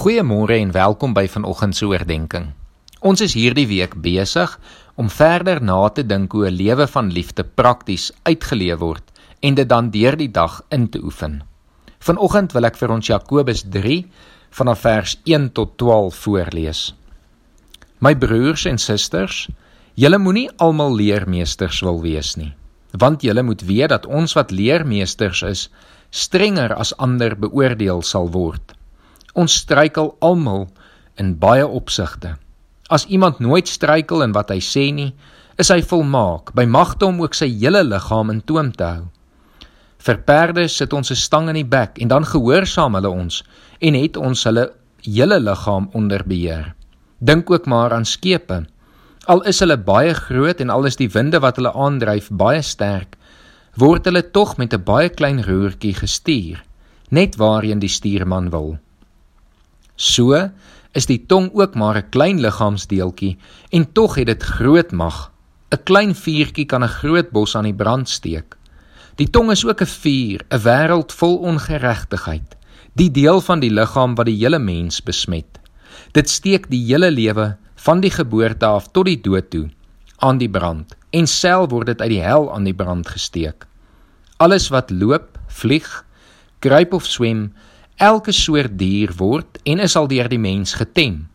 Goeiemôre en welkom by vanoggend se oordeenking. Ons is hierdie week besig om verder na te dink hoe 'n lewe van liefde prakties uitgeleef word en dit dan deur die dag in te oefen. Vanoggend wil ek vir ons Jakobus 3 vanaf vers 1 tot 12 voorlees. My broers en susters, julle moenie almal leermeesters wil wees nie, want julle moet weet dat ons wat leermeesters is, strenger as ander beoordeel sal word. Ons struikel almal in baie opsigte. As iemand nooit struikel in wat hy sê nie, is hy volmaak, by magte om ook sy hele liggaam in toom te hou. Vir perde sit ons 'n stang in die bek en dan gehoorsaam hulle ons en het ons hulle hele liggaam onder beheer. Dink ook maar aan skepe. Al is hulle baie groot en al is die winde wat hulle aandryf baie sterk, word hulle tog met 'n baie klein roertjie gestuur, net waarheen die stuurman wil. So is die tong ook maar 'n klein liggaamsdeeltjie en tog het dit groot mag. 'n Klein vuurtjie kan 'n groot bos aan die brand steek. Die tong is ook 'n vuur, 'n wêreld vol ongeregtigheid, die deel van die liggaam wat die hele mens besmet. Dit steek die hele lewe van die geboorte af tot die dood toe aan die brand en self word dit uit die hel aan die brand gesteek. Alles wat loop, vlieg, kruip of swem, Elke soort dier word en is al deur die mens getem.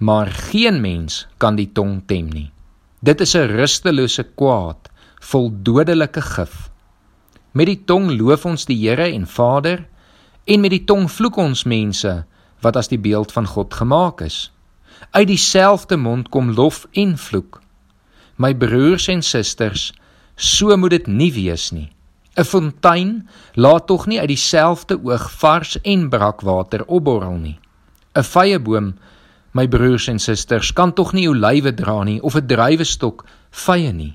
Maar geen mens kan die tong tem nie. Dit is 'n rustelose kwaad, vol dodelike gif. Met die tong loof ons die Here en Vader en met die tong vloek ons mense wat as die beeld van God gemaak is. Uit dieselfde mond kom lof en vloek. My broers en susters, so moet dit nie wees nie. 'n Fontein laat tog nie uit dieselfde oog vars en brakwater opborrel nie. 'n Vyeboom, my broers en susters, kan tog nie olywe dra nie of 'n druiwestok vye nie.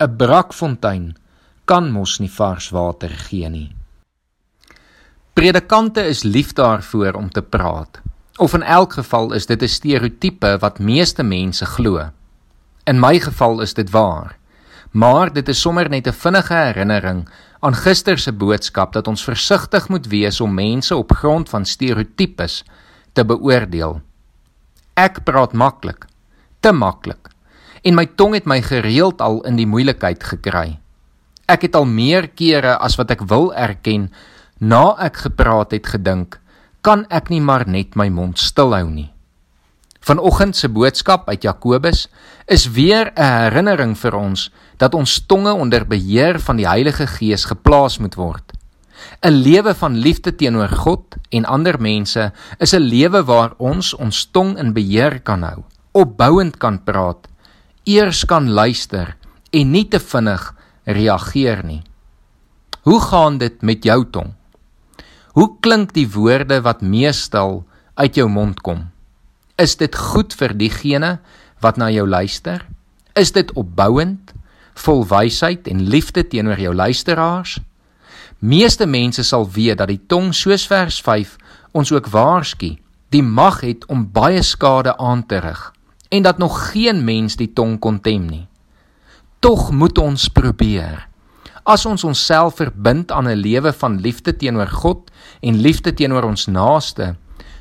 'n Brakfontein kan mos nie vars water gee nie. Predikante is lief daarvoor om te praat. Of in elk geval is dit 'n stereotipe wat meeste mense glo. In my geval is dit waar. Maar dit is sommer net 'n vinnige herinnering aan gister se boodskap dat ons versigtig moet wees om mense op grond van stereotypes te beoordeel. Ek praat maklik, te maklik. En my tong het my gereeld al in die moeilikheid gekry. Ek het al meer kere as wat ek wil erken, na ek gepraat het gedink, kan ek nie maar net my mond stilhou nie. Vanoggend se boodskap uit Jakobus is weer 'n herinnering vir ons dat ons tonge onder beheer van die Heilige Gees geplaas moet word. 'n Lewe van liefde teenoor God en ander mense is 'n lewe waar ons ons tong in beheer kan hou, opbouend kan praat, eers kan luister en nie te vinnig reageer nie. Hoe gaan dit met jou tong? Hoe klink die woorde wat meestal uit jou mond kom? Is dit goed vir diegene wat na jou luister? Is dit opbouend, vol wysheid en liefde teenoor jou luisteraars? Meeste mense sal weet dat die tong soos vers 5 ons ook waarsku, die mag het om baie skade aan te rig en dat nog geen mens die tong kon tem nie. Tog moet ons probeer. As ons onsself verbind aan 'n lewe van liefde teenoor God en liefde teenoor ons naaste,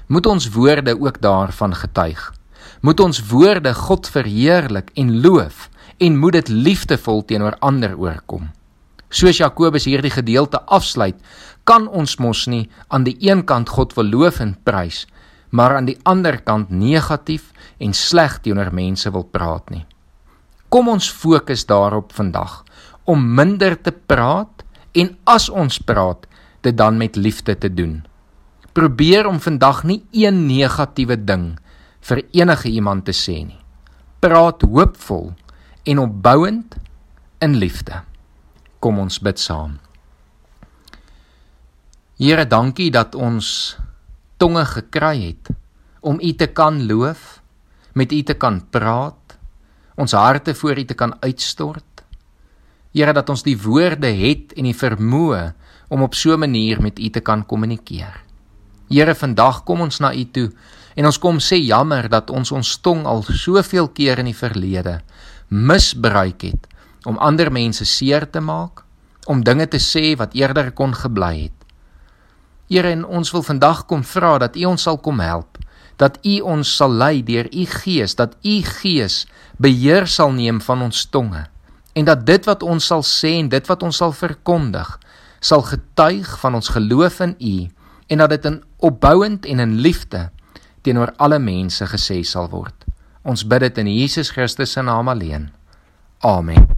moet ons woorde ook daarvan getuig. Moet ons woorde God verheerlik en loof en moet dit liefdevol teenoor ander oorkom. Soos Jakobus hierdie gedeelte afsluit, kan ons mos nie aan die een kant God wil loof en prys, maar aan die ander kant negatief en sleg teenoor mense wil praat nie. Kom ons fokus daarop vandag om minder te praat en as ons praat, dit dan met liefde te doen. Probeer om vandag nie een negatiewe ding vir enige iemand te sê nie. Praat hoopvol en opbouend in liefde. Kom ons bid saam. Here, dankie dat ons tonge gekry het om U te kan loof, met U te kan praat, ons harte voor U te kan uitstort. Here, dat ons die woorde het en die vermoë om op so 'n manier met U te kan kommunikeer. Here, vandag kom ons na U toe en ons kom sê jammer dat ons ons tong al soveel keer in die verlede misbruik het om ander mense seer te maak, om dinge te sê wat eerder kon gebly het. Here, en ons wil vandag kom vra dat U ons sal kom help, dat U ons sal lei deur U Gees, dat U Gees beheer sal neem van ons tonge en dat dit wat ons sal sê en dit wat ons sal verkondig sal getuig van ons geloof in U en dat dit in opbouend en in liefde teenoor alle mense gesê sal word. Ons bid dit in Jesus Christus se naam alleen. Amen.